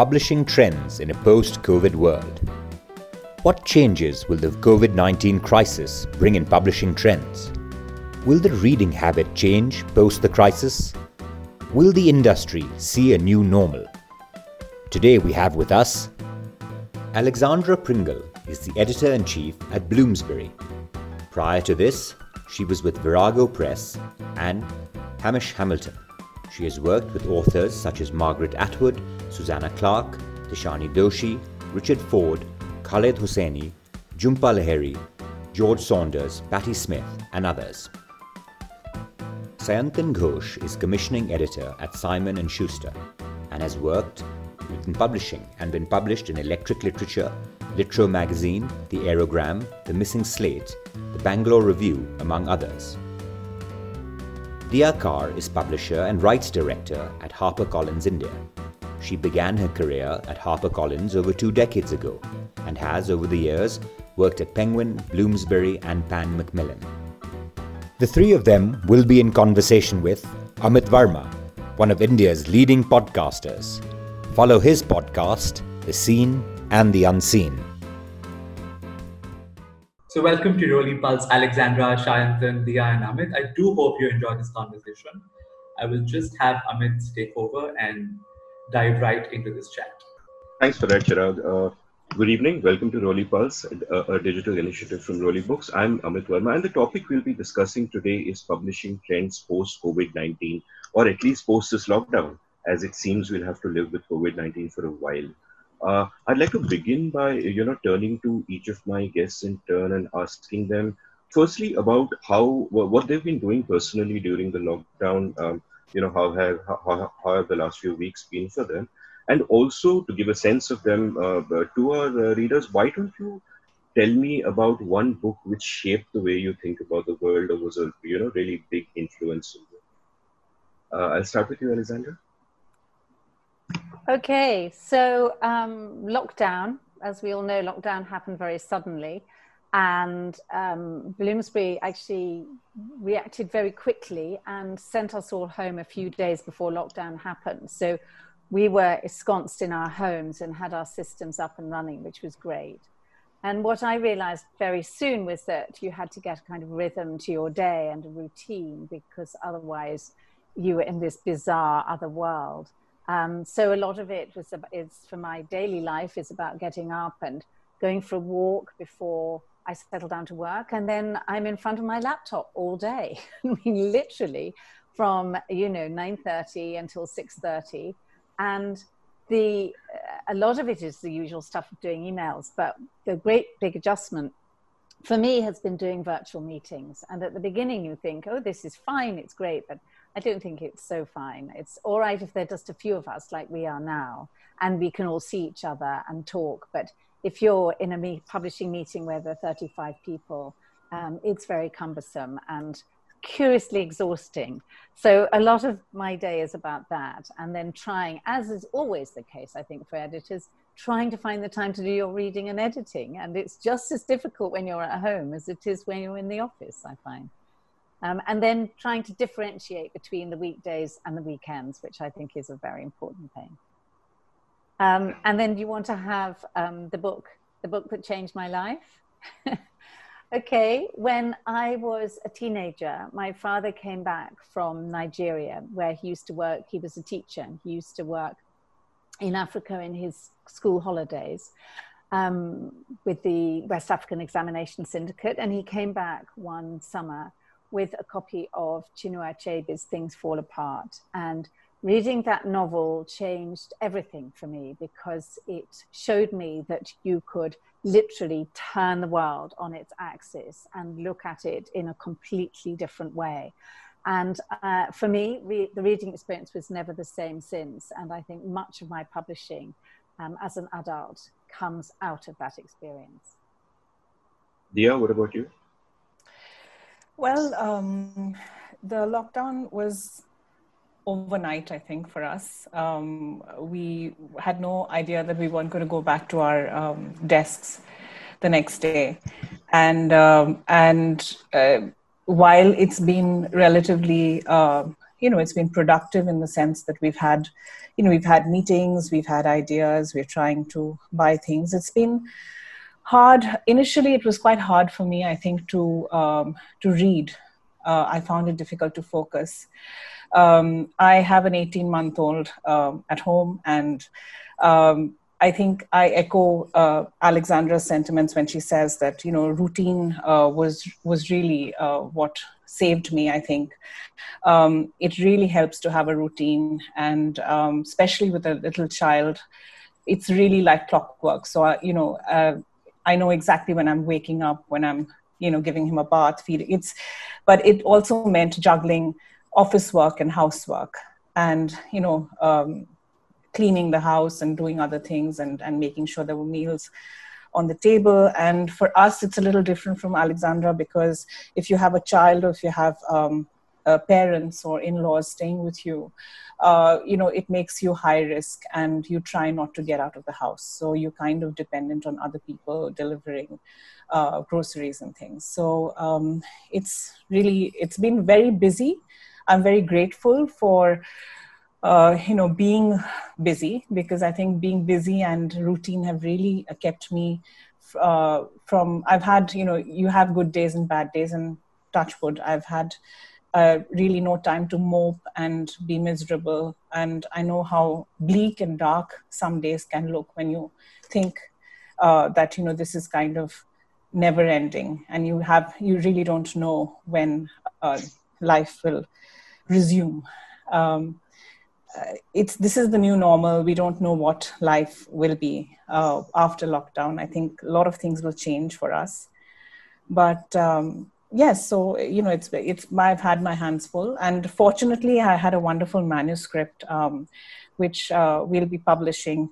Publishing Trends in a Post COVID World. What changes will the COVID 19 crisis bring in publishing trends? Will the reading habit change post the crisis? Will the industry see a new normal? Today we have with us Alexandra Pringle is the editor in chief at Bloomsbury. Prior to this, she was with Virago Press and Hamish Hamilton. She has worked with authors such as Margaret Atwood, Susanna Clarke, Tishani Doshi, Richard Ford, Khaled Hosseini, Jhumpa Lahiri, George Saunders, Patti Smith, and others. Sayantan Ghosh is commissioning editor at Simon & Schuster and has worked in publishing and been published in Electric Literature, Litro Magazine, The Aerogram, The Missing Slate, The Bangalore Review, among others. Diya Kar is publisher and rights director at HarperCollins India. She began her career at HarperCollins over two decades ago and has, over the years, worked at Penguin, Bloomsbury, and Pan Macmillan. The three of them will be in conversation with Amit Varma, one of India's leading podcasters. Follow his podcast, The Seen and the Unseen. So, welcome to Roli Pulse, Alexandra, Shayanthan, Diya, and Amit. I do hope you enjoy this conversation. I will just have Amit take over and dive right into this chat. Thanks for that, Chirag. Uh, good evening. Welcome to Roli Pulse, a, a, digital initiative from Roli Books. I'm Amit Varma, and the topic we'll be discussing today is publishing trends post COVID 19, or at least post this lockdown, as it seems we'll have to live with COVID 19 for a while. Uh, I'd like to begin by you know turning to each of my guests in turn and asking them firstly about how what they've been doing personally during the lockdown. Um, you know how have how, how have the last few weeks been for them, and also to give a sense of them uh, to our uh, readers. Why don't you tell me about one book which shaped the way you think about the world or was a you know really big influence? Uh, I'll start with you, Alexandra. Okay, so um, lockdown, as we all know, lockdown happened very suddenly. And um, Bloomsbury actually reacted very quickly and sent us all home a few days before lockdown happened. So we were ensconced in our homes and had our systems up and running, which was great. And what I realized very soon was that you had to get a kind of rhythm to your day and a routine because otherwise you were in this bizarre other world. Um, so a lot of it was is for my daily life is about getting up and going for a walk before I settle down to work, and then I'm in front of my laptop all day. I mean, literally from you know 9:30 until 6:30, and the a lot of it is the usual stuff of doing emails, but the great big adjustment for me has been doing virtual meetings. And at the beginning, you think, oh, this is fine, it's great, but I don't think it's so fine. It's all right if there are just a few of us like we are now and we can all see each other and talk. But if you're in a me- publishing meeting where there are 35 people, um, it's very cumbersome and curiously exhausting. So a lot of my day is about that. And then trying, as is always the case, I think, for editors, trying to find the time to do your reading and editing. And it's just as difficult when you're at home as it is when you're in the office, I find. Um, and then trying to differentiate between the weekdays and the weekends, which I think is a very important thing. Um, and then you want to have um, the book, the book that changed my life. okay, when I was a teenager, my father came back from Nigeria, where he used to work. He was a teacher. He used to work in Africa in his school holidays. Um, with the West African Examination Syndicate, and he came back one summer with a copy of Chinua Achebe's Things Fall Apart. And reading that novel changed everything for me because it showed me that you could literally turn the world on its axis and look at it in a completely different way. And uh, for me, re- the reading experience was never the same since. And I think much of my publishing um, as an adult comes out of that experience. Diya, what about you? Well, um, the lockdown was overnight, I think, for us. Um, we had no idea that we weren't going to go back to our um, desks the next day, and um, and uh, while it's been relatively, uh, you know, it's been productive in the sense that we've had, you know, we've had meetings, we've had ideas, we're trying to buy things. It's been hard. Initially, it was quite hard for me, I think, to um, to read. Uh, I found it difficult to focus. Um, I have an 18 month old um, at home, and um, I think I echo uh, Alexandra's sentiments when she says that you know routine uh, was was really uh, what saved me. I think um, it really helps to have a routine, and um, especially with a little child, it's really like clockwork. So uh, you know, uh, I know exactly when I'm waking up, when I'm you know giving him a bath, feeding. It's, but it also meant juggling office work and housework and you know um, cleaning the house and doing other things and, and making sure there were meals on the table and for us it's a little different from alexandra because if you have a child or if you have um, uh, parents or in-laws staying with you uh, you know it makes you high risk and you try not to get out of the house so you're kind of dependent on other people delivering uh, groceries and things so um, it's really it's been very busy I'm very grateful for uh, you know being busy because I think being busy and routine have really kept me uh, from. I've had you know you have good days and bad days and touchwood. I've had uh, really no time to mope and be miserable. And I know how bleak and dark some days can look when you think uh, that you know this is kind of never ending, and you have you really don't know when uh, life will resume. Um, uh, it's this is the new normal. We don't know what life will be uh, after lockdown. I think a lot of things will change for us, but um, yes. So you know, it's it's I've had my hands full, and fortunately, I had a wonderful manuscript, um, which uh, we'll be publishing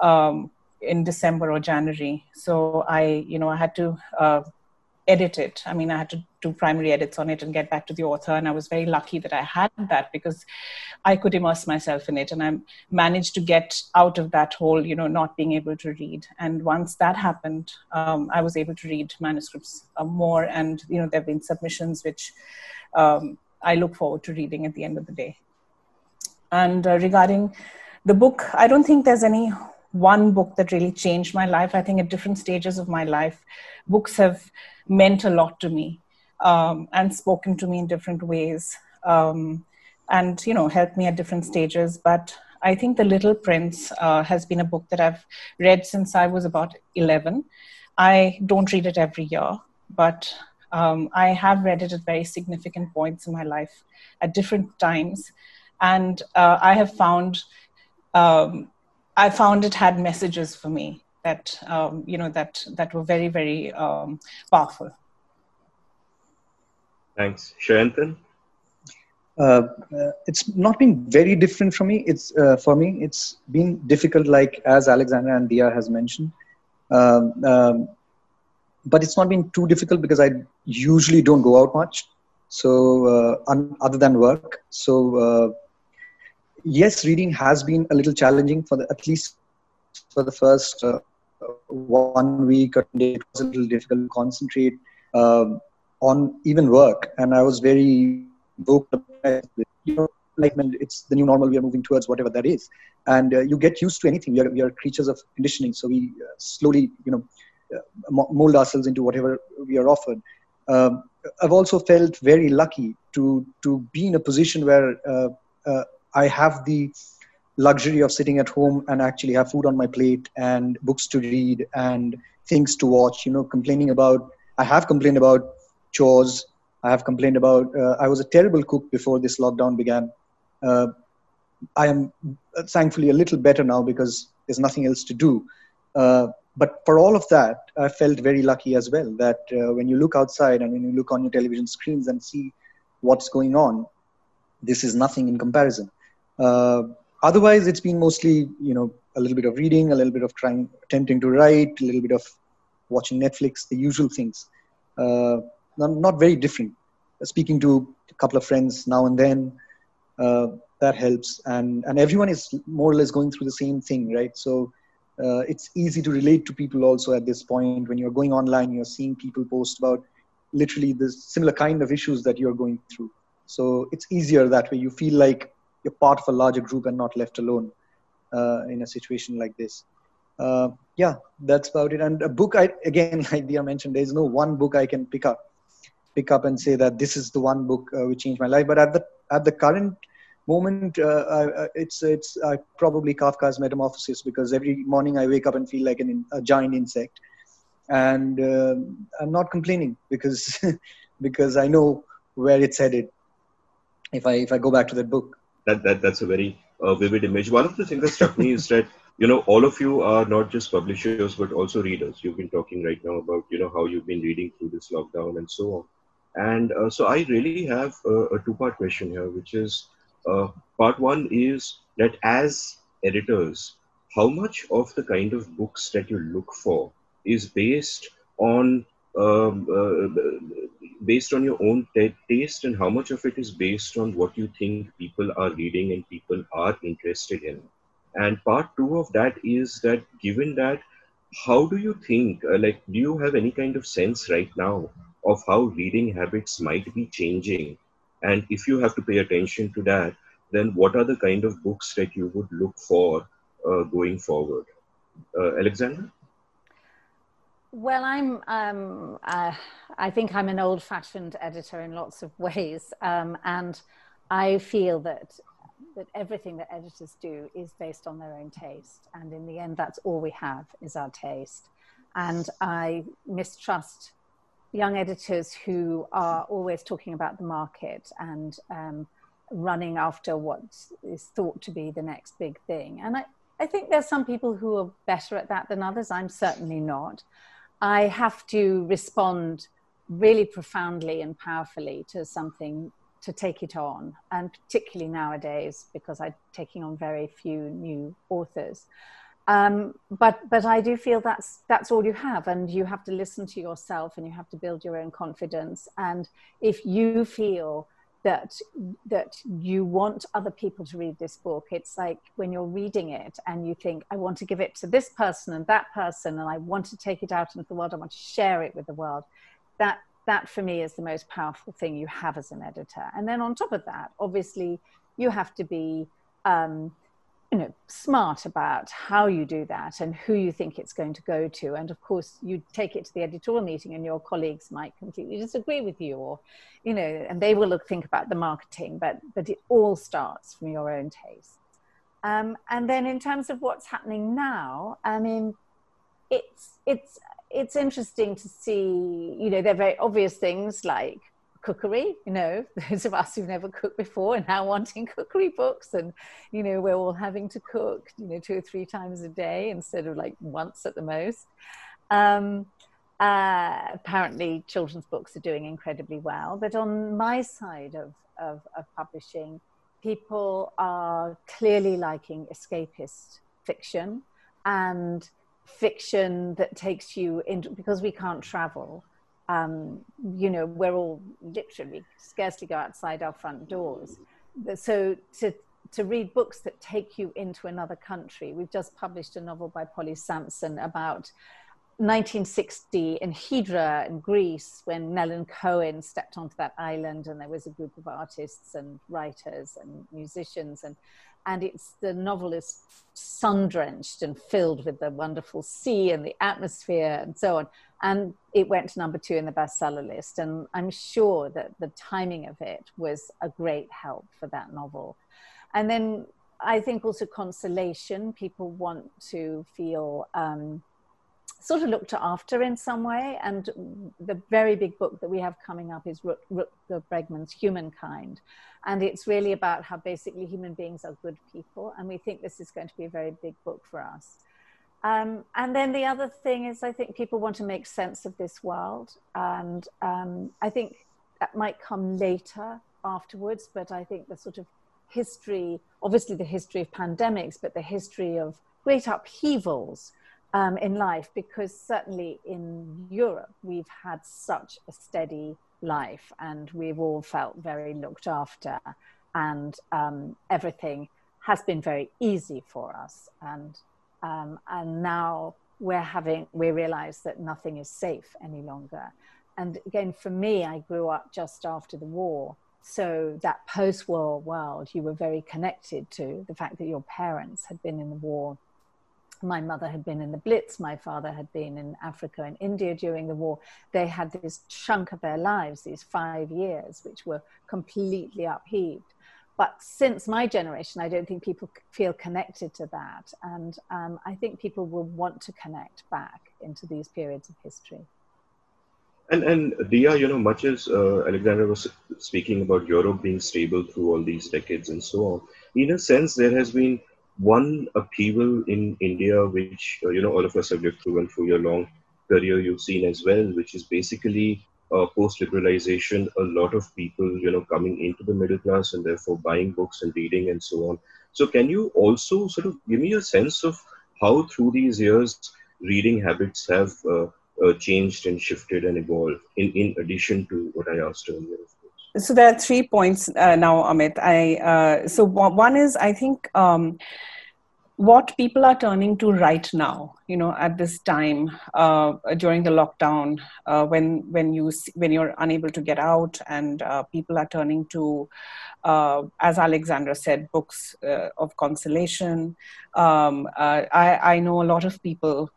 um, in December or January. So I, you know, I had to uh, edit it. I mean, I had to do primary edits on it and get back to the author. And I was very lucky that I had that because I could immerse myself in it. And I managed to get out of that whole, you know, not being able to read. And once that happened, um, I was able to read manuscripts uh, more. And, you know, there have been submissions which um, I look forward to reading at the end of the day. And uh, regarding the book, I don't think there's any one book that really changed my life. I think at different stages of my life, books have meant a lot to me um, and spoken to me in different ways um, and you know helped me at different stages. But i think the little prince uh, has been a book that i've read since i was about 11 i don't read it every year but um, i have read it at very significant points in my life at different times. And uh, i have found um, i found it had messages for me that um, you know that that were very very um, powerful Thanks. Shayantan? Uh, it's not been very different for me. It's uh, for me. It's been difficult, like as Alexandra and Diya has mentioned. Um, um, but it's not been too difficult because I usually don't go out much. So uh, un- other than work, so uh, yes, reading has been a little challenging for the at least for the first uh, one week or day. It was a little difficult to concentrate. Um, on even work, and I was very vocal. You know, like it's the new normal, we are moving towards whatever that is, and uh, you get used to anything. We are, we are creatures of conditioning, so we uh, slowly, you know, uh, mold ourselves into whatever we are offered. Um, I've also felt very lucky to to be in a position where uh, uh, I have the luxury of sitting at home and actually have food on my plate and books to read and things to watch. You know, complaining about I have complained about chores. I have complained about. Uh, I was a terrible cook before this lockdown began. Uh, I am uh, thankfully a little better now because there's nothing else to do. Uh, but for all of that, I felt very lucky as well that uh, when you look outside and when you look on your television screens and see what's going on, this is nothing in comparison. Uh, otherwise, it's been mostly, you know, a little bit of reading, a little bit of trying, attempting to write, a little bit of watching Netflix, the usual things. Not, not very different. Speaking to a couple of friends now and then, uh, that helps. And, and everyone is more or less going through the same thing, right? So uh, it's easy to relate to people also at this point. When you're going online, you're seeing people post about literally the similar kind of issues that you're going through. So it's easier that way. You feel like you're part of a larger group and not left alone uh, in a situation like this. Uh, yeah, that's about it. And a book, I again, like Diya mentioned, there's no one book I can pick up, pick up and say that this is the one book uh, which changed my life. But at the at the current moment, uh, I, it's it's probably Kafka's Metamorphosis because every morning I wake up and feel like an, a giant insect, and uh, I'm not complaining because because I know where it's headed. If I if I go back to that book, that that that's a very uh, vivid image. One of the things that struck me is that you know all of you are not just publishers but also readers. You've been talking right now about you know how you've been reading through this lockdown and so on. And uh, so I really have a, a two-part question here, which is uh, part one is that as editors, how much of the kind of books that you look for is based on um, uh, based on your own t- taste and how much of it is based on what you think people are reading and people are interested in? And part two of that is that given that how do you think uh, like do you have any kind of sense right now of how reading habits might be changing and if you have to pay attention to that then what are the kind of books that you would look for uh, going forward uh, alexandra well, I'm. Um, uh, I think I'm an old-fashioned editor in lots of ways, um, and I feel that that everything that editors do is based on their own taste, and in the end, that's all we have is our taste. And I mistrust young editors who are always talking about the market and um, running after what is thought to be the next big thing. And I, I think there's some people who are better at that than others. I'm certainly not. I have to respond really profoundly and powerfully to something to take it on, and particularly nowadays because I'm taking on very few new authors. Um, but but I do feel that's that's all you have, and you have to listen to yourself, and you have to build your own confidence. And if you feel that that you want other people to read this book it's like when you're reading it and you think i want to give it to this person and that person and i want to take it out into the world i want to share it with the world that that for me is the most powerful thing you have as an editor and then on top of that obviously you have to be um, you know smart about how you do that and who you think it's going to go to. And of course you take it to the editorial meeting and your colleagues might completely disagree with you or you know and they will look, think about the marketing but but it all starts from your own taste. Um, and then in terms of what's happening now i mean it's it's it's interesting to see you know they're very obvious things like cookery you know those of us who've never cooked before and now wanting cookery books and you know we're all having to cook you know two or three times a day instead of like once at the most. Um, uh, apparently children's books are doing incredibly well but on my side of, of, of publishing people are clearly liking escapist fiction and fiction that takes you into because we can't travel um, you know, we're all literally scarcely go outside our front doors. So to to read books that take you into another country, we've just published a novel by Polly Samson about 1960 in Hydra in Greece when Leonard Cohen stepped onto that island and there was a group of artists and writers and musicians and and it's the novel is sun drenched and filled with the wonderful sea and the atmosphere and so on. And it went to number two in the bestseller list. And i'm sure that the timing of it was a great help for that novel. And then i think also consolation. People want to feel um, sort of looked after in some way. And the very big book that we have coming up is Rutger Bregman's humankind. And it's really about how basically human beings are good people. And we think this is going to be a very big book for us. Um, and then the other thing is, I think people want to make sense of this world. And um, I think that might come later afterwards, but I think the sort of history, obviously the history of pandemics, but the history of great upheavals um, in life because certainly in Europe we've had such a steady life and we've all felt very looked after and um, everything has been very easy for us. And um, and now we're having we realize that nothing is safe any longer. And again for me i grew up just after the war. So that post-war world you were very connected to the fact that your parents had been in the war my mother had been in the Blitz, my father had been in Africa and India during the war. They had this chunk of their lives, these five years, which were completely upheaved. But since my generation, I don't think people feel connected to that. And um, I think people will want to connect back into these periods of history. And, and Diya, you know, much as uh, Alexandra was speaking about Europe being stable through all these decades and so on, in a sense, there has been one upheaval in India, which uh, you know all of us have lived through and through your long career, you've seen as well, which is basically uh, post-liberalization. A lot of people, you know, coming into the middle class and therefore buying books and reading and so on. So, can you also sort of give me a sense of how through these years reading habits have uh, uh, changed and shifted and evolved? In in addition to what I asked earlier so there are three points uh, now amit. I uh, so one is i think um, what people are turning to right now you know at this time uh, during the lockdown uh, when when you when you're unable to get out and uh, people are turning to uh, as Alexandra said, books uh, of consolation. Um, uh, I, I, know a lot of people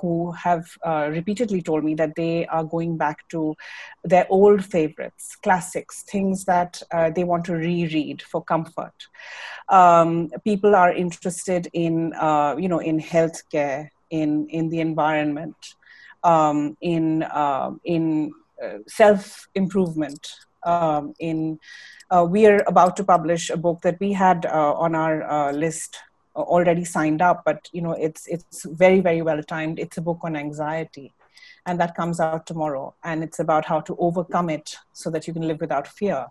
who have repeatedly told me that they are going back to their old favorites, classics, things that they want to reread for comfort. Um, people are interested in, you know, in healthcare, in in the environment, um, in in self improvement, um, in uh, we are about to publish a book that we had uh, on our uh, list uh, already signed up, but you know it's it's very very well timed. It's a book on anxiety, and that comes out tomorrow, and it's about how to overcome it so that you can live without fear.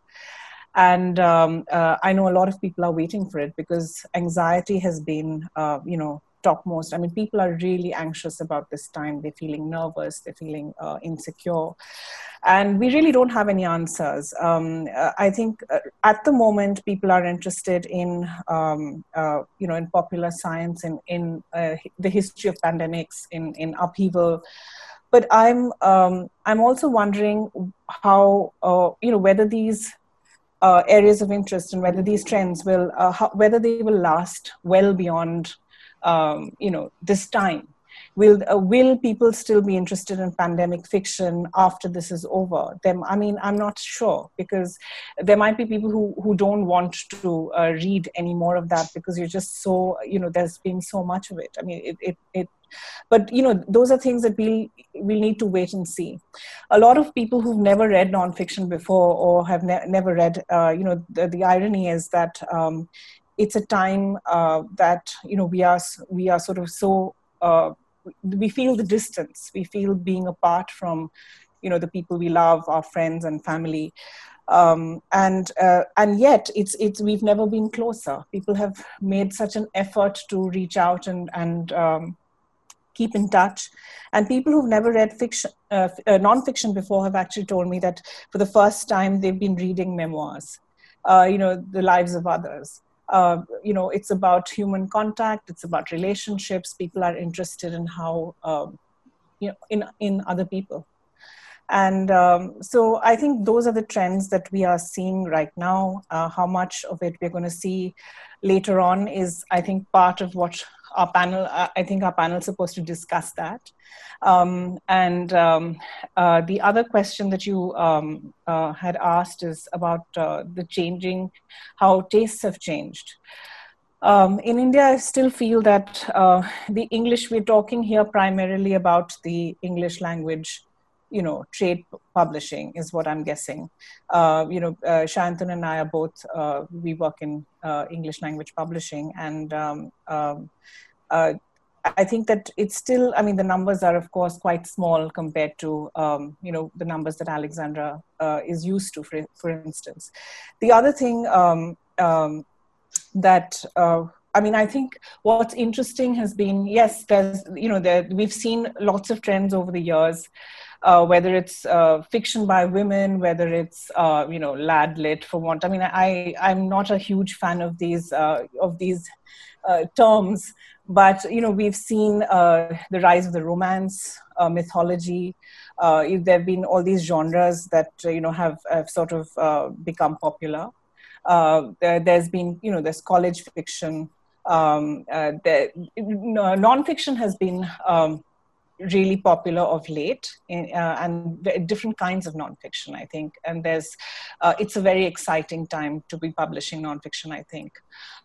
And um, uh, I know a lot of people are waiting for it because anxiety has been, uh, you know, topmost. I mean, people are really anxious about this time. They're feeling nervous. They're feeling uh, insecure, and we really don't have any answers. Um, uh, I think uh, at the moment, people are interested in, um, uh, you know, in popular science, in in the history of pandemics, in in upheaval. But I'm um, I'm also wondering how you know whether these areas of interest and whether these trends will how, whether they will last well beyond um, you know this time? Will uh, will people still be interested in pandemic fiction after this is over? Them i mean i'm not sure because there might be people who who don't want to uh, read any more of that because you're just so you know there's been so much of it. I mean it it, it but you know those are things that we'll we'll need to wait and see. A lot of people who've never read nonfiction before or have ne- never read uh, you know the, the irony is that um, it's a time uh, that you know we are we are sort of so uh, we feel the distance. We feel being apart from you know the people we love our friends and family. Um, and uh, and yet it's it's we've never been closer. People have made such an effort to reach out and and um, keep in touch. And people who've never read fiction uh, uh, non-fiction before have actually told me that for the first time they've been reading memoirs uh, you know the lives of others uh, you know it's about human contact it's about relationships people are interested in how um, you know in in other people. And um, so i think those are the trends that we are seeing right now. Uh, how much of it we're going to see later on is i think part of what our panel, uh, I think our panel is supposed to discuss that. Um, and um, uh, the other question that you um, uh, had asked is about uh, the changing, how tastes have changed. Um, in India, I still feel that uh, the English, we're talking here primarily about the English language you know trade publishing is what i'm guessing uh, you know uh, and i are both uh, we work in uh, english language publishing and um, um, uh, I think that it's still, I mean, the numbers are, of course, quite small compared to, um, you know, the numbers that Alexandra uh, is used to, for, for instance. The other thing um, um, that I mean, I think what's interesting has been yes, there's you know there we've seen lots of trends over the years. Uh, whether it's uh, fiction by women, whether it's uh, you know lad lit for want. I mean, I I'm not a huge fan of these uh, of these uh, terms, but you know we've seen uh, the rise of the romance mythology. there have been all these genres that you know have, have sort of become popular. there, has been you know there's college fiction. Um, non-fiction has been um, really popular of late in, uh, and different kinds of nonfiction i think. And there's uh, it's a very exciting time to be publishing nonfiction i think.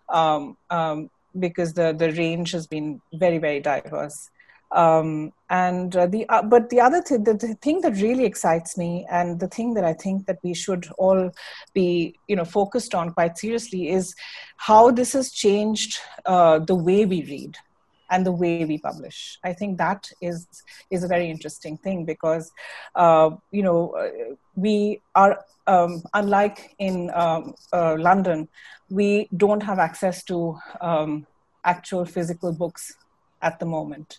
Um, um, because the the range has been very very diverse. Um, and uh, the uh, but the other thing the, the, thing that really excites me and the thing that i think that we should all be you know focused on quite seriously is how this has changed uh, the way we read and the way we publish. I think that is is a very interesting thing because uh, you know uh, we are um, unlike in um, uh, London, we don't have access to um, actual physical books at the moment.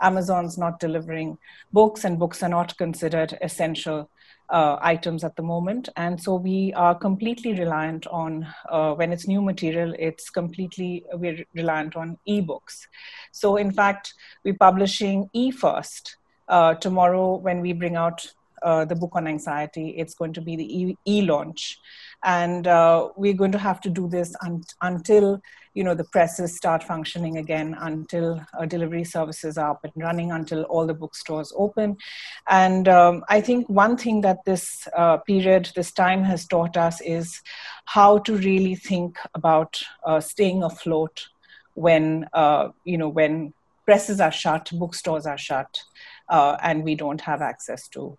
Amazon's not delivering books, and books are not considered essential uh, items at the moment. And so we are completely reliant on, uh, when it's new material, it's completely, we're reliant on ebooks. So in fact, we're publishing e first. Uh, tomorrow, when we bring out uh, the book on anxiety, it's going to be the e launch. And uh, we're going to have to do this un- until you know the presses start functioning again until uh, delivery services are up and running until all the bookstores open and um, i think one thing that this uh, period this time has taught us is how to really think about uh, staying afloat when uh, you know when presses are shut bookstores are shut uh, and we don't have access to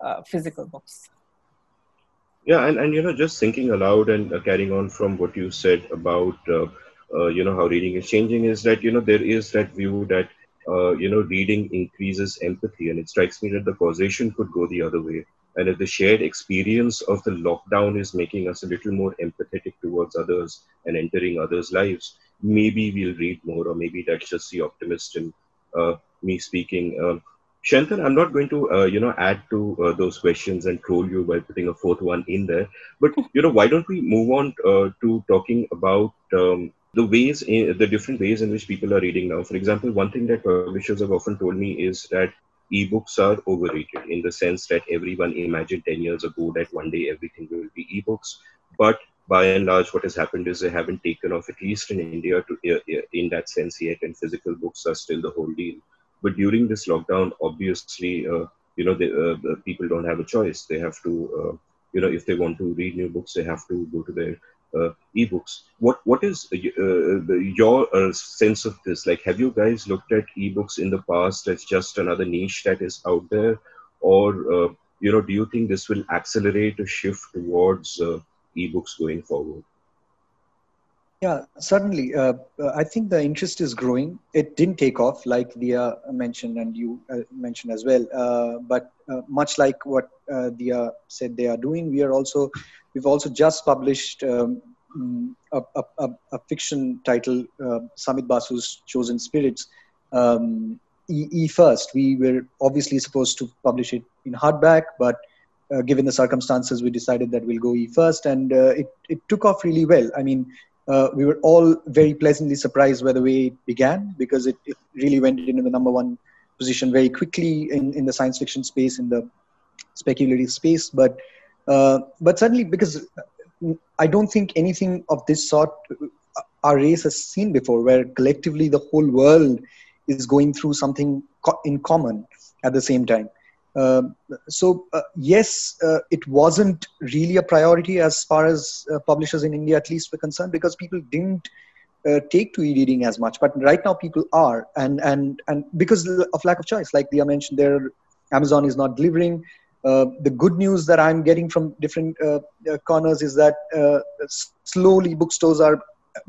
uh, physical books. Yeah and, and you know just thinking aloud and carrying on from what you said about uh, you know how reading is changing is that you know there is that view that uh, you know reading increases empathy. And it strikes me that the causation could go the other way. And if the shared experience of the lockdown is making us a little more empathetic towards others and entering others lives maybe we'll read more or maybe that's just the optimist in uh, me speaking um, Shantanu, I'm not going to, uh, you know, add to uh, those questions and troll you by putting a fourth one in there. But you know, why don't we move on uh, to talking about um, the ways, in, the different ways in which people are reading now. For example, one thing that publishers have often told me is that ebooks are overrated in the sense that everyone imagined 10 years ago that one day everything will be ebooks. But by and large, what has happened is they haven't taken off, at least in India, to uh, uh, in that sense yet, and physical books are still the whole deal. But during this lockdown, obviously, uh, you know, the, uh, the people don't have a choice. They have to, uh, you know, if they want to read new books, they have to go to their uh, ebooks. What what is uh, your uh, sense of this? Like, have you guys looked at ebooks in the past as just another niche that is out there, or you know, do you think this will accelerate a shift towards ebooks going forward? Yeah, certainly. Uh, I think the interest is growing. It didn't take off, like Diya mentioned and you mentioned as well. but much like what Diya said they are doing, we are also We've also just published um, mm, a, a, a, fiction title, uh, Samit Basu's Chosen Spirits, um, e, e, first. We were obviously supposed to publish it in hardback, but uh, given the circumstances, we decided that we'll go e first, and uh, it, it took off really well. I mean, uh, we were all very pleasantly surprised by the way it began because it, it really went into the number one position very quickly in, in the science fiction space, in the speculative space. But uh, but certainly, because I don't think anything of this sort our race has seen before, where collectively the whole world is going through something co- in common at the same time. Uh, so uh, yes, uh, it wasn't really a priority as far as publishers in India, at least, were concerned, because people didn't uh, take to e-reading as much. But right now, people are, and and and because of lack of choice, like Diya mentioned, there Amazon is not delivering. Uh, the good news that I'm getting from different uh, corners is that slowly bookstores are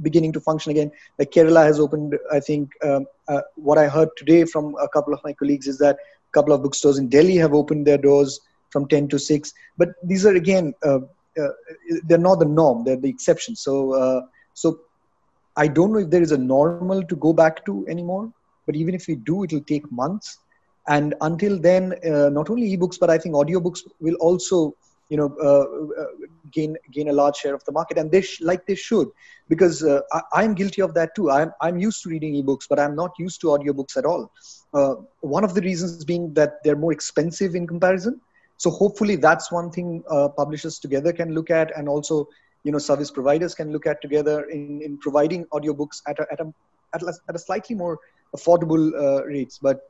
beginning to function again. Like Kerala has opened, I think, um, what I heard today from a couple of my colleagues is that a couple of bookstores in Delhi have opened their doors from 10 to 6. But these are, again, uh, uh, they're not the norm, they're the exception. So, so I don't know if there is a normal to go back to anymore. But even if we do, it will take months. And until then, uh, not only ebooks, but I think audiobooks will also, you know, uh, uh, gain gain a large share of the market, and they sh- like they should, because uh, I, am guilty of that too. I'm I'm used to reading ebooks, but I'm not used to audiobooks at all. Uh, one of the reasons being that they're more expensive in comparison. So hopefully, that's one thing uh, publishers together can look at, and also you know service providers can look at together in, in providing audiobooks at a, at a at a, at a slightly more affordable uh, rates but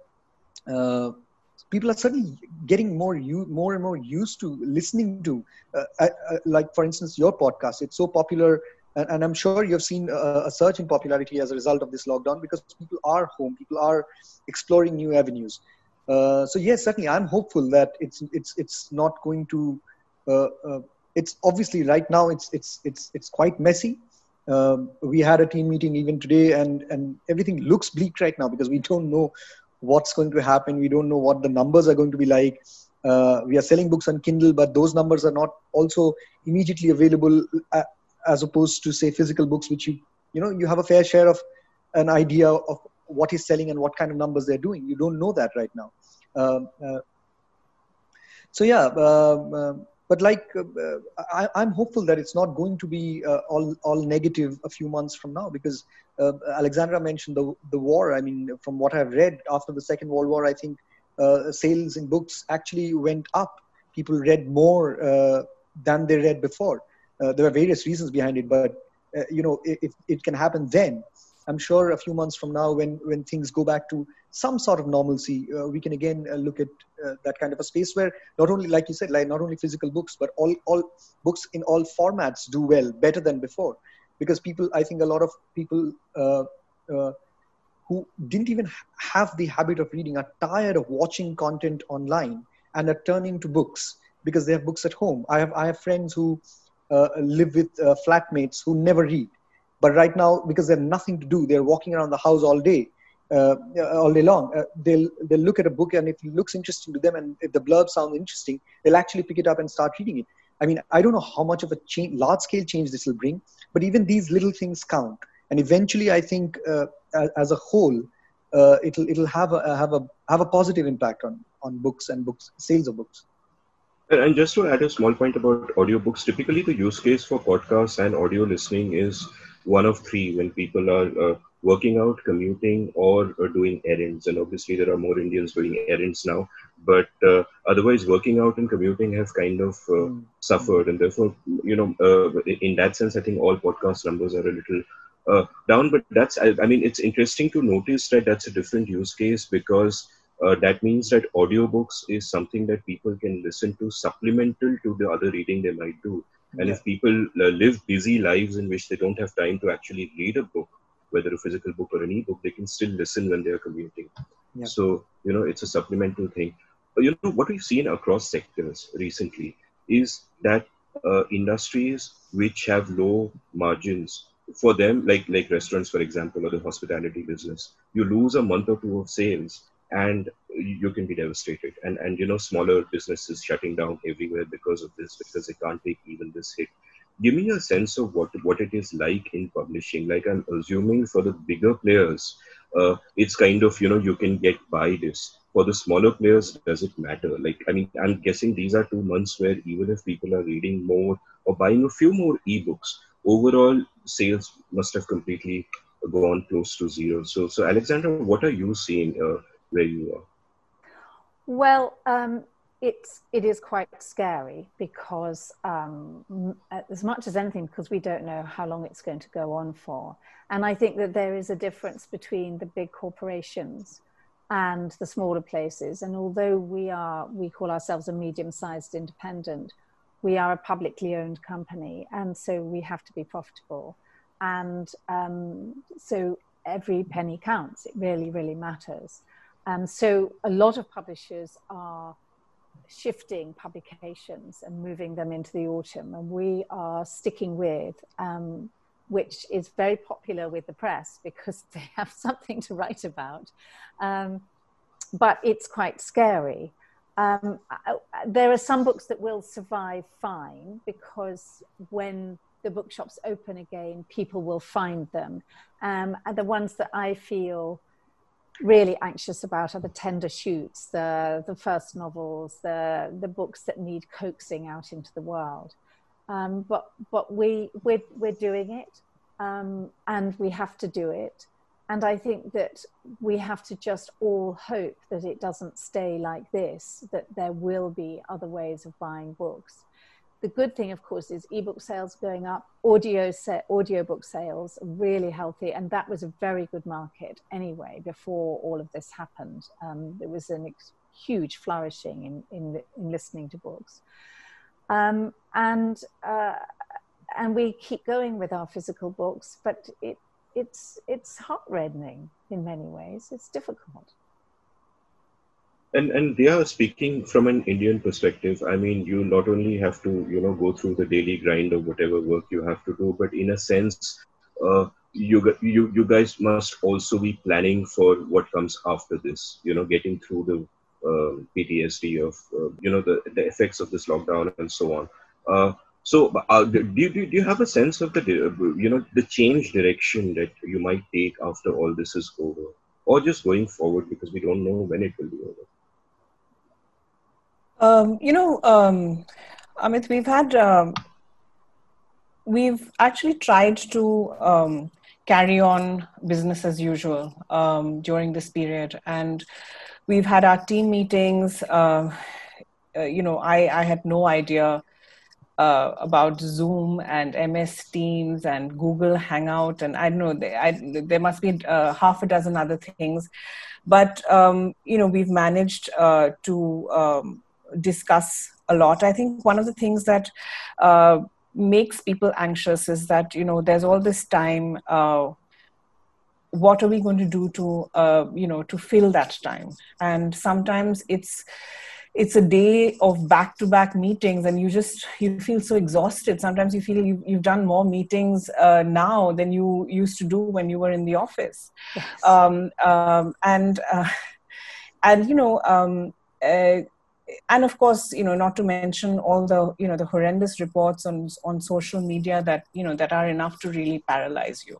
people are certainly getting more u- more and more used to listening to uh, uh, uh like for instance your podcast. It's so popular and, and i'm sure you've seen a, a, surge in popularity as a result of this lockdown because people are home. People are exploring new avenues. Uh, so yes certainly i'm hopeful that it's it's it's not going to it's obviously right now it's it's it's it's quite messy. Um, we had a team meeting even today and and everything looks bleak right now because we don't know what's going to happen. We don't know what the numbers are going to be like. Uh, we are selling books on kindle but those numbers are not also immediately available uh, as opposed to say physical books which you you know you have a fair share of an idea of what is selling and what kind of numbers they're doing. You don't know that right now. Uh, uh so yeah um, um, but like uh, I, am hopeful that it's not going to be uh, all all negative a few months from now because uh, Alexandra mentioned the the war. I mean, from what I've read after the Second World War, I think uh, sales in books actually went up. People read more uh, than they read before. Uh, there are various reasons behind it, but you know, if it can happen then, I'm sure a few months from now, when when things go back to some sort of normalcy, uh, we can again uh, look at uh, that kind of a space where not only, like you said, like not only physical books, but all all books in all formats do well, better than before, because people, I think, a lot of people. Uh, uh, who didn't even have the habit of reading are tired of watching content online and are turning to books because they have books at home. I have I have friends who uh, live with flatmates who never read, but right now because they have nothing to do, they're walking around the house all day uh, all day long. Uh, they'll they'll look at a book and if it looks interesting to them and if the blurb sounds interesting, they'll actually pick it up and start reading it. I mean, I don't know how much of a change, large scale change this will bring, but even these little things count. And eventually, I think uh, as a whole, uh, it'll it'll have a have a have a positive impact on on books and books sales of books. And just to add a small point about audiobooks, typically the use case for podcasts and audio listening is one of three when people are uh, working out, commuting, or, or, doing errands. And obviously, there are more Indians doing errands now. But uh, otherwise, working out and commuting have kind of uh, mm. suffered. And therefore, you know, uh, in that sense, I think all podcast numbers are a little uh, down. But that's, I, I, mean, it's interesting to notice that that's a different use case because. Uh, that means that audiobooks is something that people can listen to supplemental to the other reading they might do. And yeah. if people uh, live busy lives in which they don't have time to actually read a book, whether a physical book or an e-book, they can still listen when they are commuting. Yeah. So, you know, it's a supplemental thing. But, you know, what we've seen across sectors recently is that uh, industries which have low margins for them, like like restaurants, for example, or the hospitality business, you lose a month or two of sales and you can be devastated. And and you know, smaller businesses shutting down everywhere because of this, because they can't take even this hit. Give me a sense of what what it is like in publishing. Like i'm assuming for the bigger players uh, it's kind of you know you can get by this. For the smaller players does it matter? Like i mean i'm guessing these are two months where even if people are reading more or buying a few more ebooks overall sales must have completely gone close to zero. So so alexandra what are you seeing uh, where you are? Well um, it's it is quite scary because um, as much as anything because we don't know how long it's going to go on for. And i think that there is a difference between the big corporations and the smaller places. And although we are we call ourselves a medium sized independent we are a publicly owned company and so we have to be profitable. And um, so every penny counts. It really really matters um, so a lot of publishers are shifting publications and moving them into the autumn. And we are sticking with, um, which is very popular with the press because they have something to write about. Um, but it's quite scary. Um, there are some books that will survive fine because when the bookshops open again, people will find them. Um, and the ones that I feel really anxious about are the tender shoots, the, the first novels, the, the books that need coaxing out into the world. Um, but but we, we're, we're doing it um, and we have to do it. And I think that we have to just all hope that it doesn't stay like this, that there will be other ways of buying books the good thing, of course, is ebook sales going up, audio set, audiobook sales really healthy, and that was a very good market anyway before all of this happened. Um, there was a ex- huge flourishing in, in, in, listening to books. Um, and, uh, and we keep going with our physical books, but it, it's, it's heart in many ways. It's difficult and and they are speaking from an indian perspective. I mean you not only have to you know go through the daily grind of whatever work you have to do but in a sense uh, you you you guys must also be planning for what comes after this you know getting through the uh, ptsd of uh, you know the, the effects of this lockdown and so on. Uh, so uh, do, you, do you have a sense of the you know the change direction that you might take after all this is over? Or just going forward because we don't know when it will be over um, you know, um, Amit, we've had, um, we've actually tried to um, carry on business as usual um, during this period. And we've had our team meetings. Uh, uh, you know, I, I had no idea uh, about Zoom and MS Teams and Google Hangout, and I don't know. They, I, there must be uh, half a dozen other things, but um, you know we've managed uh, to um, discuss a lot. I think one of the things that uh, makes people anxious is that you know there's all this time. Uh, what are we going to do to uh, you know to fill that time? And sometimes it's it's a day of back to back meetings and you just you feel so exhausted sometimes you feel you've, you've done more meetings uh, now than you used to do when you were in the office yes. um, um, and uh, and you know um, uh, and of course you know not to mention all the you know the horrendous reports on on social media that you know that are enough to really paralyze you.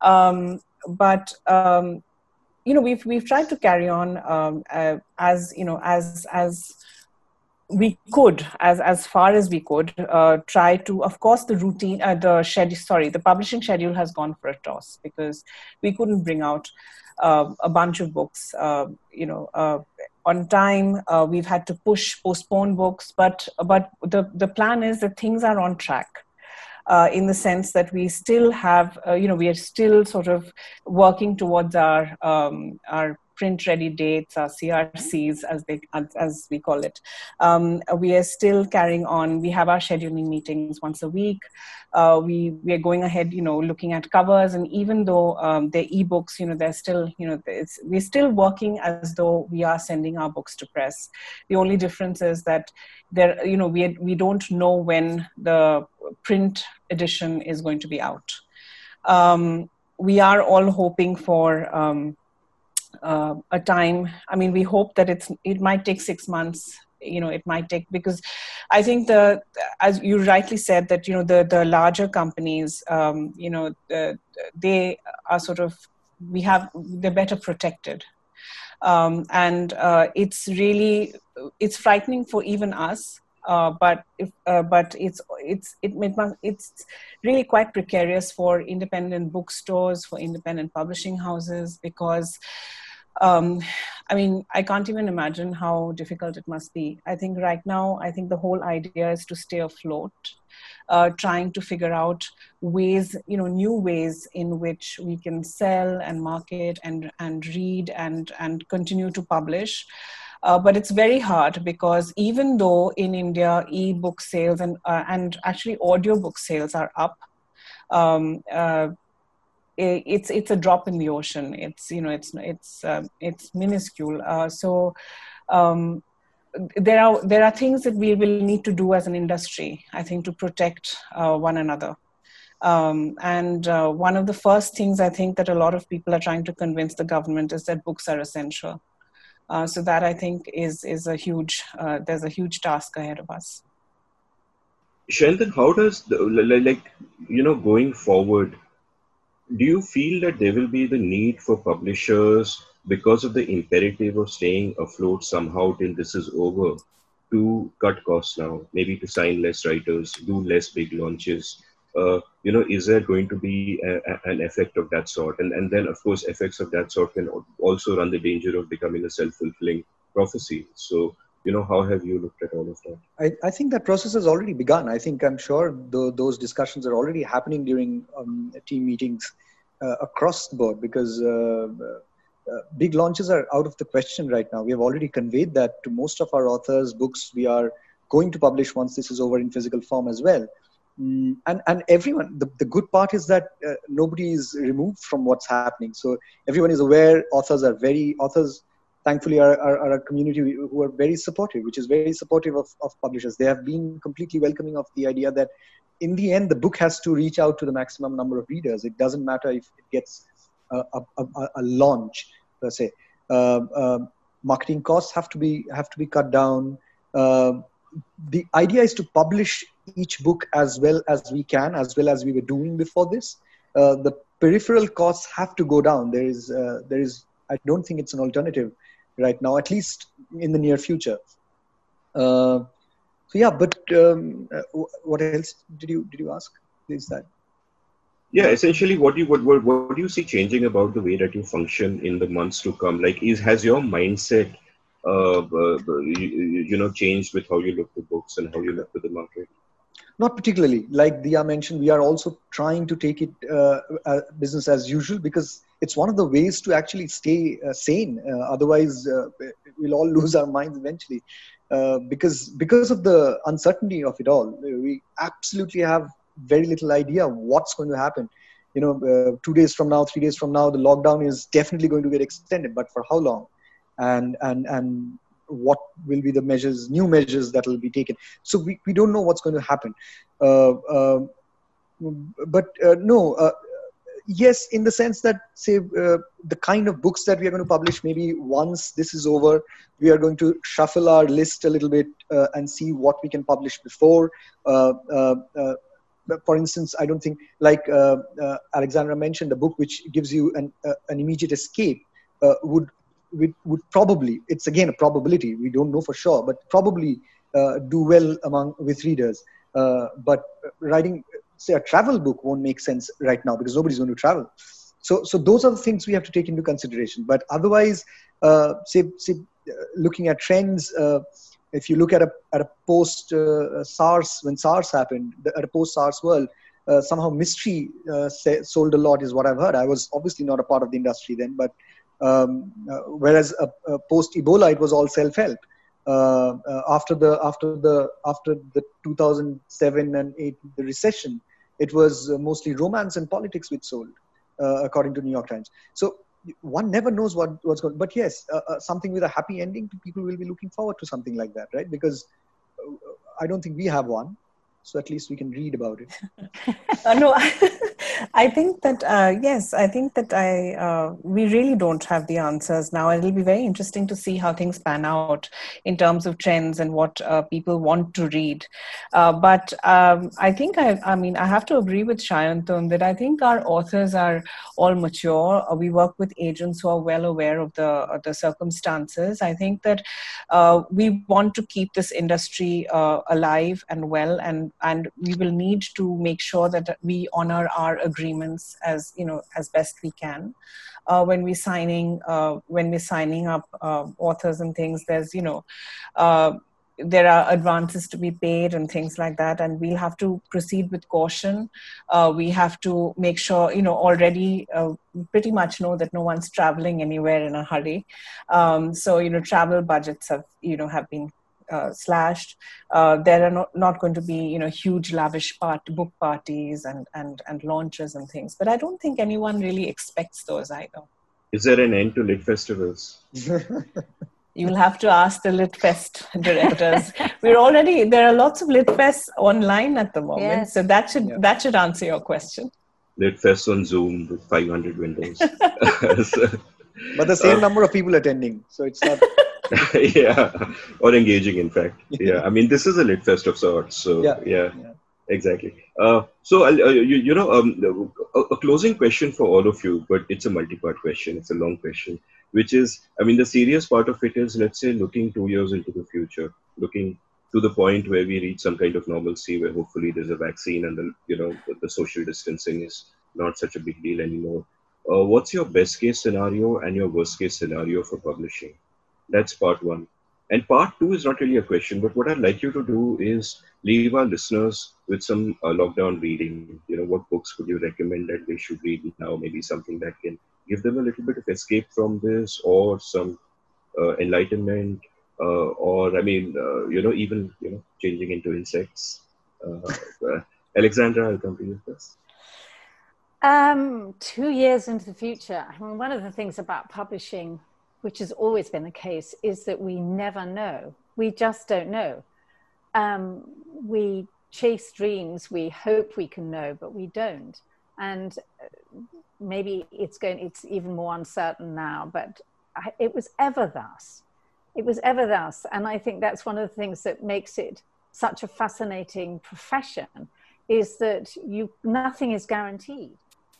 Um, but um, you know we've we've tried to carry on um, uh, as you know as as we could as as far as we could uh, try to of course the routine uh, the schedule sorry the publishing schedule has gone for a toss because we couldn't bring out uh, a bunch of books uh, you know uh, on time. Uh, we've had to push, postpone books, but but the the plan is that things are on track. Uh, in the sense that we still have, uh, you know, we are still sort of working towards our um, our print ready dates, our CRCs, as they as, we call it. Um, we are still carrying on. We have our scheduling meetings once a week uh, we we are going ahead, you know, looking at covers, and even though um, they're ebooks, you know, they're still, you know, we're still working as though we are sending our books to press. The only difference is that there, you know, we we don't know when the print edition is going to be out. Um, we are all hoping for. Um, uh, a time. I mean, we hope that it's it might take six months you know it might take because i think the as you rightly said that you know the the larger companies um, you know the, they are sort of we have they're better protected um, and uh, it's really it's frightening for even us uh, but if, uh, but it's it's it, it must, it's really quite precarious for independent bookstores for independent publishing houses because um, I mean, I can't even imagine how difficult it must be. I think right now, I think the whole idea is to stay afloat, uh, trying to figure out ways, you know, new ways in which we can sell and market and and read and and continue to publish. Uh, but it's very hard because even though in India e-book sales and uh, and actually audiobook sales are up, um, uh, it's it's a drop in the ocean. It's you know it's it's uh, it's minuscule. Uh, so um, there are there are things that we will need to do as an industry. I think to protect uh, one another. Um, and uh, one of the first things I think that a lot of people are trying to convince the government is that books are essential. Uh, so that I think is is a huge uh, there's a huge task ahead of us Sayantan, how does the, like you know going forward? Do you feel that there will be the need for publishers because of the imperative of staying afloat somehow till this is over to cut costs now, maybe to sign less writers, do less big launches? Uh, you know, is there going to be a, a, an effect of that sort? And and then of course, effects of that sort can also run the danger of becoming a self fulfilling prophecy. So you know how have you looked at all of that? I, I think that process has already begun. I think i'm sure the, those discussions are already happening during um, team meetings uh, across the board because uh, uh, big launches are out of the question right now. We have already conveyed that to most of our authors books. We are going to publish once this is over in physical form as well and and everyone the, the good part is that uh, nobody is removed from what's happening so everyone is aware authors are very authors thankfully are, are, are, a community who are very supportive, which is very supportive of, of publishers. They have been completely welcoming of the idea that in the end, the book has to reach out to the maximum number of readers. It doesn't matter if it gets a, a, a, a launch per se. Uh, uh, marketing costs have to be have to be cut down. Uh, the idea is to publish each book as well as we can, as well as we were doing before this. Uh, the peripheral costs have to go down. There is uh, there is I don't think it's an alternative right now, at least in the near future. Uh, so yeah, but um, uh, what else did you did you ask? Is that? Yeah, essentially, what do you what, what what do you see changing about the way that you function in the months to come? Like, is has your mindset, uh, you, you know, changed with how you look to books and how you look to the market? Not particularly. Like Diya mentioned, we are also trying to take it uh, uh, business as usual because it's one of the ways to actually stay uh, sane. Uh, otherwise, uh, we'll all lose our minds eventually. Uh, because because of the uncertainty of it all, we absolutely have very little idea what's going to happen. You know, two days from now, three days from now, the lockdown is definitely going to get extended, but for how long? And and and what will be the measures, new measures that will be taken. So we, we don't know what's going to happen. Uh, uh, but uh, no, uh, yes, in the sense that, say, uh, the kind of books that we are going to publish, maybe once this is over, we are going to shuffle our list a little bit uh, and see what we can publish before. for instance, I don't think, like Alexandra mentioned, a book which gives you an, an immediate escape would would, would probably it's again a probability we don't know for sure but probably uh, do well among with readers. Uh, but writing say a travel book won't make sense right now because nobody's going to travel. So so those are the things we have to take into consideration. But otherwise uh, say say uh, looking at trends uh, if you look at a at a post uh, SARS when SARS happened at a post SARS world somehow mystery sold a lot is what I've heard. I was obviously not a part of the industry then, but um, uh, whereas uh, post Ebola, it was all self-help. Uh, after the after the after the 2007 and 8 the recession, it was mostly romance and politics which sold, according to New York Times. So one never knows what what's going. But yes, something with a happy ending, people will be looking forward to something like that, right? Because I don't think we have one so at least we can read about it uh, no i think that uh, yes i think that i uh, we really don't have the answers now. It'll be very interesting to see how things pan out in terms of trends and what uh, people want to read. Uh, but um, i think I, I mean i have to agree with Sayantan that i think our authors are all mature. Uh, we work with agents who are well aware of the of the circumstances. I think that we want to keep this industry alive and well and and we will need to make sure that we honor our agreements as you know as best we can. Uh, when we're signing uh, when we're signing up uh, authors and things there's you know uh, there are advances to be paid and things like that and we'll have to proceed with caution. Uh, we have to make sure you know already uh, pretty much know that no one's traveling anywhere in a hurry. Um, so you know travel budgets have you know have been uh, slashed. Uh, there are not, not going to be you know huge lavish part book parties and and and launches and things. But I don't think anyone really expects those either. Is there an end to lit festivals? You'll have to ask the Lit Fest directors. We're already there are lots of Lit Fests online at the moment, yes. so that should yeah. that should answer your question. Lit Fest on Zoom with 500 windows. but the same uh, number of people attending, so it's not. yeah, or engaging, in fact. Yeah, I mean, this is a lit fest of sorts. So, yeah. yeah. yeah. exactly. Uh, so, uh, you, you know, um, a, a, closing question for all of you, but it's a multi-part question. It's a long question, which is, I mean, the serious part of it is, let's say, looking two years into the future, looking to the point where we reach some kind of normalcy, where hopefully there's a vaccine and the, you know, the, the social distancing is not such a big deal anymore. Uh, what's your best case scenario and your worst case scenario for publishing? That's part one. And part two is not really a question, but what I'd like you to do is leave our listeners with some uh, lockdown reading. You know, what books would you recommend that they should read now? Maybe something that can give them a little bit of escape from this, or some uh, enlightenment, uh, or I mean, uh, you know, even you know, changing into insects. Uh, uh, Alexandra, I'll come to you first. Um, two years into the future. I mean, one of the things about publishing, which has always been the case, is that we never know. We just don't know. Um, we chase dreams. We hope we can know, but we don't. And uh, maybe it's going. It's even more uncertain now. But I, it was ever thus. It was ever thus, and I think that's one of the things that makes it such a fascinating profession. Is that you nothing is guaranteed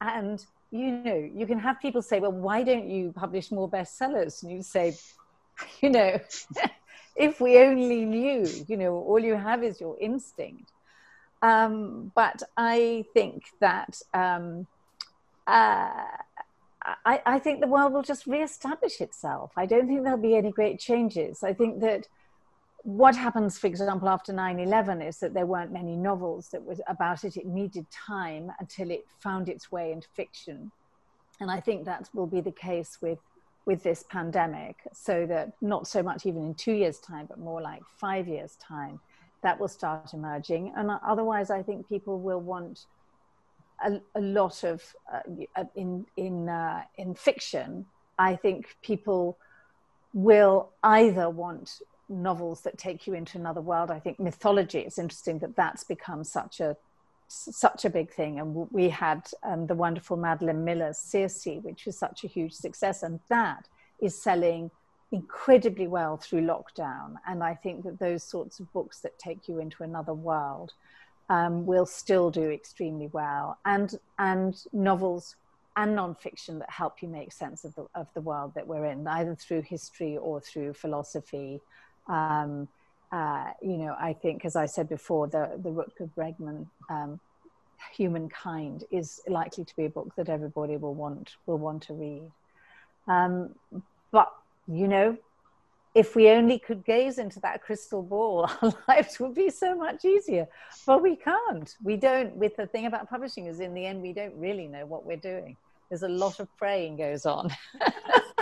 and you know you can have people say well why don't you publish more bestsellers? And you say you know if we only knew you know all you have is your instinct. Um, but i think that um, uh, I, I think the world will just reestablish itself. I don't think there'll be any great changes. I think that what happens, for example, after 9 11 is that there weren't many novels that was about it. It needed time until it found its way into fiction. And I think that will be the case with, with this pandemic, so that not so much even in two years' time, but more like five years' time, that will start emerging. And otherwise, I think people will want a, a lot of, uh, in, in, uh, in fiction, I think people will either want novels that take you into another world. I think mythology is interesting that that's become such a such a big thing. And we had um, the wonderful Madeline Miller's Circe, which was such a huge success, and that is selling incredibly well through lockdown. And I think that those sorts of books that take you into another world um, will still do extremely well. And and novels and nonfiction that help you make sense of the, of the world that we're in, either through history or through philosophy um, uh, you know, I think, as I said before, the, the Rutger Bregman, um, Humankind, is likely to be a book that everybody will want, will want to read. Um, but, you know, if we only could gaze into that crystal ball, our lives would be so much easier. But we can't. We don't. With the thing about publishing is, in the end, we don't really know what we're doing. There's a lot of praying goes on.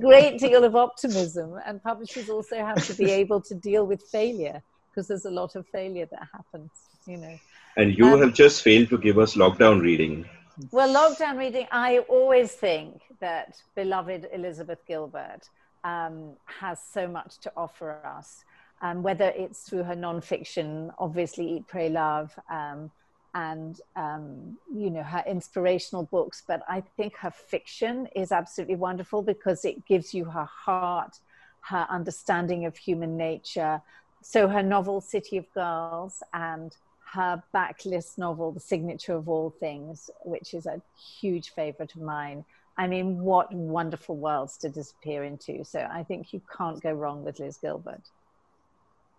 great deal of optimism, and publishers also have to be able to deal with failure because there's a lot of failure that happens, you know. And you um, have just failed to give us lockdown reading. Well, lockdown reading, I always think that beloved Elizabeth Gilbert um, has so much to offer us. Um, whether it's through her nonfiction, obviously Eat, Pray, Love, um, and um, you know her inspirational books but i think her fiction is absolutely wonderful because it gives you her heart her understanding of human nature. So her novel city of girls and her backlist novel the signature of all things which is a huge favorite of mine. I mean what wonderful worlds to disappear into. So i think you can't go wrong with liz gilbert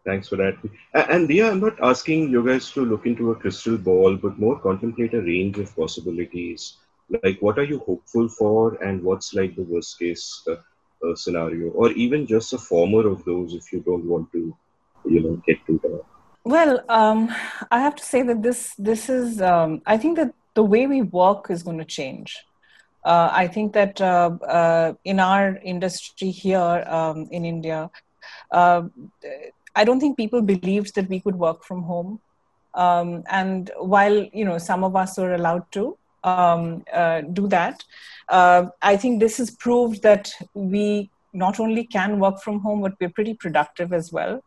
Thanks for that. And yeah, I'm not asking you guys to look into a crystal ball, but more contemplate a range of possibilities. Like, what are you hopeful for, and what's like the worst case uh, uh, scenario, or even just a former of those if you don't want to, you know, get to that. Well, um, I have to say that this this is. Um, I think that the way we work is going to change. Uh, I think that uh, uh, in our industry here um, in India, uh, I don't think people believed that we could work from home. Um, and while you know some of us are allowed to um, uh, do that, uh, I think this has proved that we not only can work from home, but we're pretty productive as well.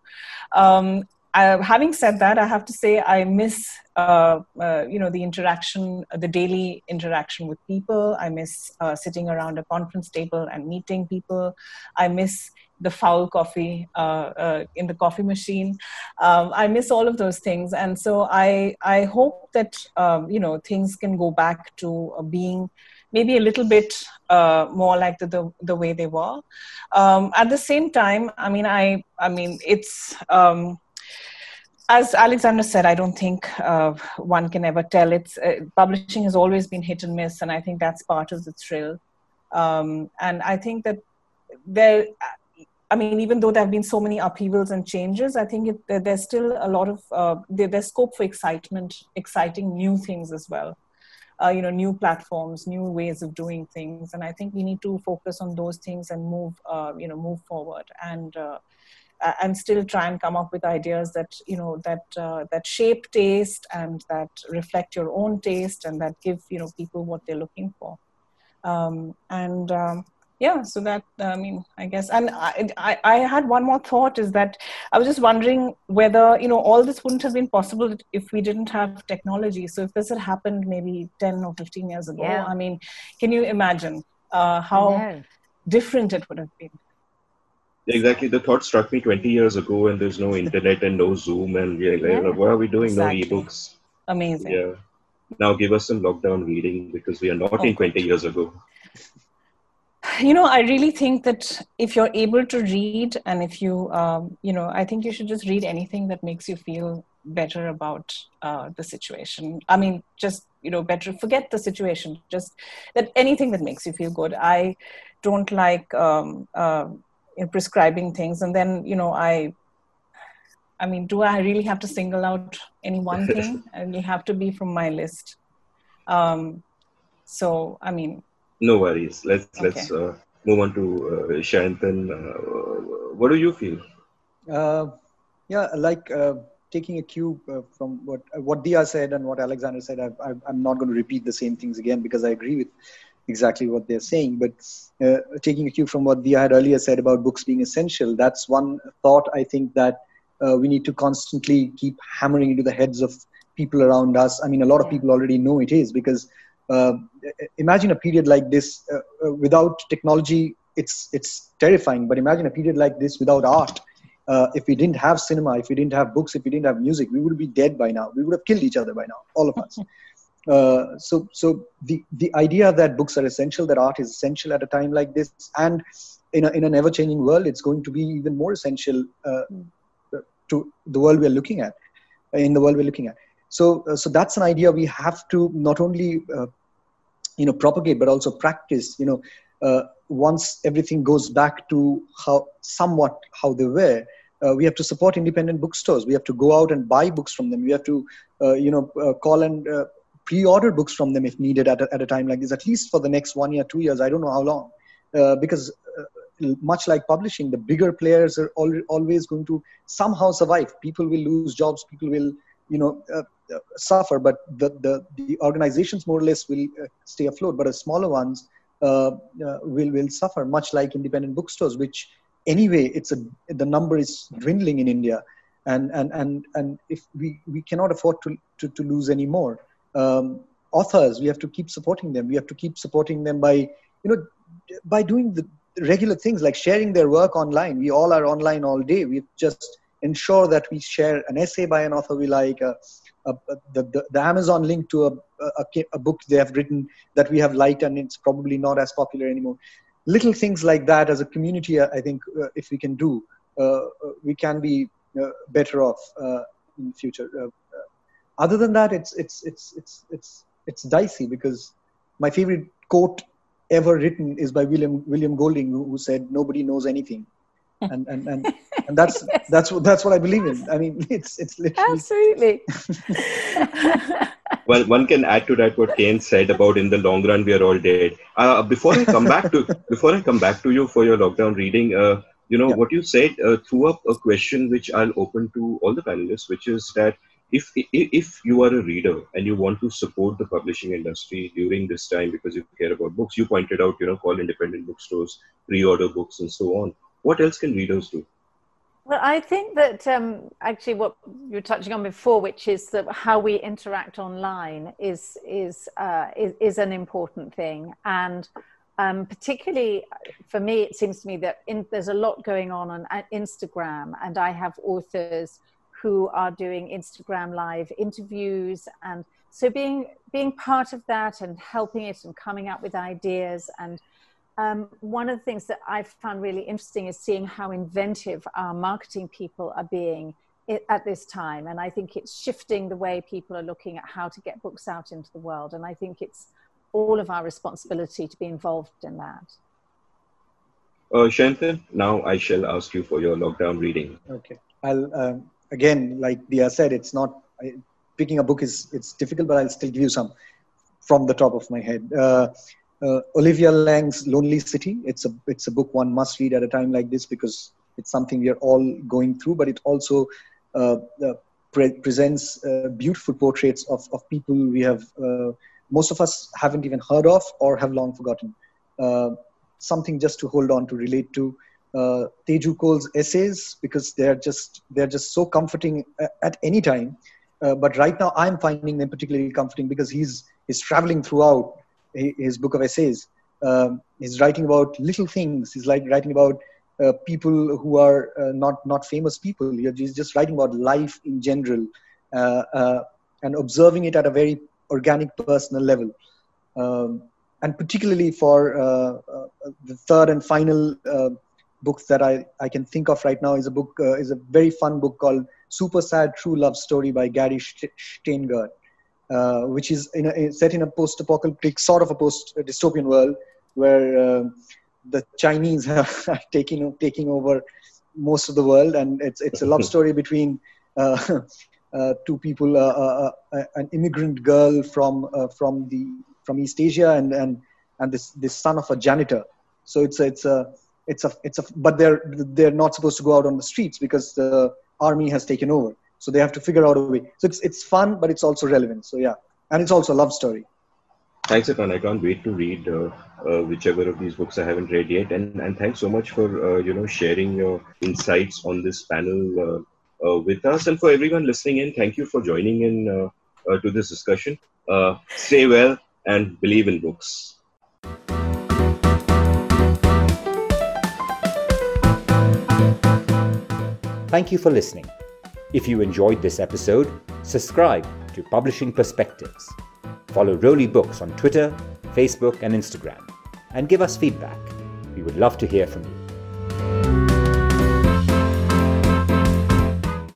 Um, I, having said that, I have to say I miss uh, uh, you know the interaction, the daily interaction with people. I miss uh, sitting around a conference table and meeting people. I miss the foul coffee uh, uh, in the coffee machine. Um, I miss all of those things, and so I I hope that um, you know things can go back to uh, being maybe a little bit uh, more like the, the, the way they were. Um, at the same time, I mean, I I mean, it's um, as Alexandra said, I don't think uh, one can ever tell. It's uh, publishing has always been hit and miss, and I think that's part of the thrill. Um, and I think that there, I mean, even though there have been so many upheavals and changes, I think it, there's still a lot of uh, there, there's scope for excitement, exciting new things as well. Uh, you know, new platforms, new ways of doing things, and I think we need to focus on those things and move, uh, you know, move forward and uh, and still try and come up with ideas that you know that uh, that shape taste and that reflect your own taste and that give you know people what they're looking for um, and um, yeah so that i mean i guess and I, I, I had one more thought is that i was just wondering whether you know all this wouldn't have been possible if we didn't have technology so if this had happened maybe 10 or 15 years ago yeah. i mean can you imagine uh, how different it would have been Exactly. The thought struck me 20 years ago, and there's no internet and no Zoom, and yeah, yeah. Like, what are we doing? Exactly. No ebooks. Amazing. Yeah. Now give us some lockdown reading because we are not oh. in 20 years ago. You know, I really think that if you're able to read, and if you, um, you know, I think you should just read anything that makes you feel better about uh, the situation. I mean, just you know, better forget the situation. Just that anything that makes you feel good. I don't like. Um, uh, in prescribing things and then you know i i mean do i really have to single out any one thing it'll have to be from my list um so i mean no worries let's okay. let's uh, move on to uh, Sayantan. Uh, what do you feel uh, yeah like uh, taking a cue uh, from what what Diya said and what Alexandra said, I, am not going to repeat the same things again because I agree with exactly what they're saying. But uh, taking a cue from what Diya had earlier said about books being essential, that's one thought I think that uh, we need to constantly keep hammering into the heads of people around us. I mean, a lot of people already know it is because uh, imagine a period like this uh, uh, without technology. It's it's terrifying. But imagine a period like this without art. Uh, if we didn't have cinema, if we didn't have books, if we didn't have music, we would be dead by now. We would have killed each other by now, all of us. Uh, so so the the idea that books are essential that art is essential at a time like this and in, a, in an ever changing world it's going to be even more essential uh, to the world we're looking at in the world we're looking at so uh, so that's an idea we have to not only uh, you know propagate but also practice you know uh, once everything goes back to how somewhat how they were uh, we have to support independent bookstores we have to go out and buy books from them we have to uh, you know uh, call and pre-order books from them if needed at a, at a time like this, at least for the next one year, two years. I don't know how long, because much like publishing, the bigger players are al- always going to somehow survive. People will lose jobs. People will, you know, uh, uh suffer. But the, the the organizations more or less will uh, stay afloat. But the smaller ones uh, will will suffer, much like independent bookstores, which anyway, it's a the number is dwindling in India. And, and, and, and if we, we cannot afford to, to, to lose any more um, authors we have to keep supporting them we have to keep supporting them by you know by doing the regular things like sharing their work online we all are online all day we just ensure that we share an essay by an author we like uh, uh, the, the, amazon link to a, a, book they have written that we have liked and it's probably not as popular anymore little things like that as a community i think uh, if we can do uh, uh, we can be uh, better off in the future other than that, it's it's it's it's it's it's dicey because my favorite quote ever written is by William William Golding, who said, "Nobody knows anything." And and and, and that's yes. that's what that's what I believe in. I mean, it's it's literally absolutely. well, one can add to that what Keynes said about in the long run we are all dead. Uh, before I come back to before I come back to you for your lockdown reading, uh, you know yeah. what you said uh, threw up a question which I'll open to all the panelists, which is that if if you are a reader and you want to support the publishing industry during this time because you care about books you pointed out you know call independent bookstores pre-order books and so on what else can readers do? Well i think that um, actually what you were touching on before which is that how we interact online is is uh, is, is an important thing. And um, particularly for me, it seems to me that in, there's a lot going on on Instagram, and I have authors who are doing Instagram live interviews, and so being being part of that and helping it and coming up with ideas and um, one of the things that I've found really interesting is seeing how inventive our marketing people are being at this time. And I think it's shifting the way people are looking at how to get books out into the world. And I think it's all of our responsibility to be involved in that. Uh, Sayantan, now I shall ask you for your lockdown reading. Okay. I'll, um, again, like Diya said, it's not, I, picking a book is, it's difficult, but I'll still give you some from the top of my head. Uh, uh, Olivia Laing's Lonely City. It's a it's a book one must read at a time like this because it's something we are all going through. But it also uh, uh, pre- presents uh, beautiful portraits of of people we have uh, most of us haven't even heard of or have long forgotten. Something just to hold on to, relate to. Teju Cole's essays because they're just they're just so comforting at any time. but right now, I'm finding them particularly comforting because he's he's traveling throughout his book of essays. Um, he's writing about little things. He's like writing about uh, people who are uh, not not famous people. He's just writing about life in general uh, uh and observing it at a very organic, personal level. Um, and particularly for uh, uh, the third and final book that I, I can think of right now is a book is a very fun book called Super Sad True Love Story by Gary Shteyngart. Uh, which is in a, set in a post-apocalyptic sort of a post-dystopian world where uh, the Chinese are taking taking over most of the world, and it's it's a love story between uh, uh two people, uh, an immigrant girl from from the from East Asia, and and and this this son of a janitor. So it's a, it's a it's a it's a but they're they're not supposed to go out on the streets because the army has taken over so they have to figure out a way. So it's it's fun but it's also relevant. So yeah. And it's also a love story. Thanks Irfan. i can't wait to read uh, uh, whichever of these books i haven't read yet. And and thanks so much for uh, you know sharing your insights on this panel uh, uh, with us. And for everyone listening in thank you for joining in uh, to this discussion. Stay well and believe in books. Thank you for listening. If you enjoyed this episode, subscribe to Publishing Perspectives. Follow Roli Books on Twitter, Facebook, and Instagram, and give us feedback. We would love to hear from you.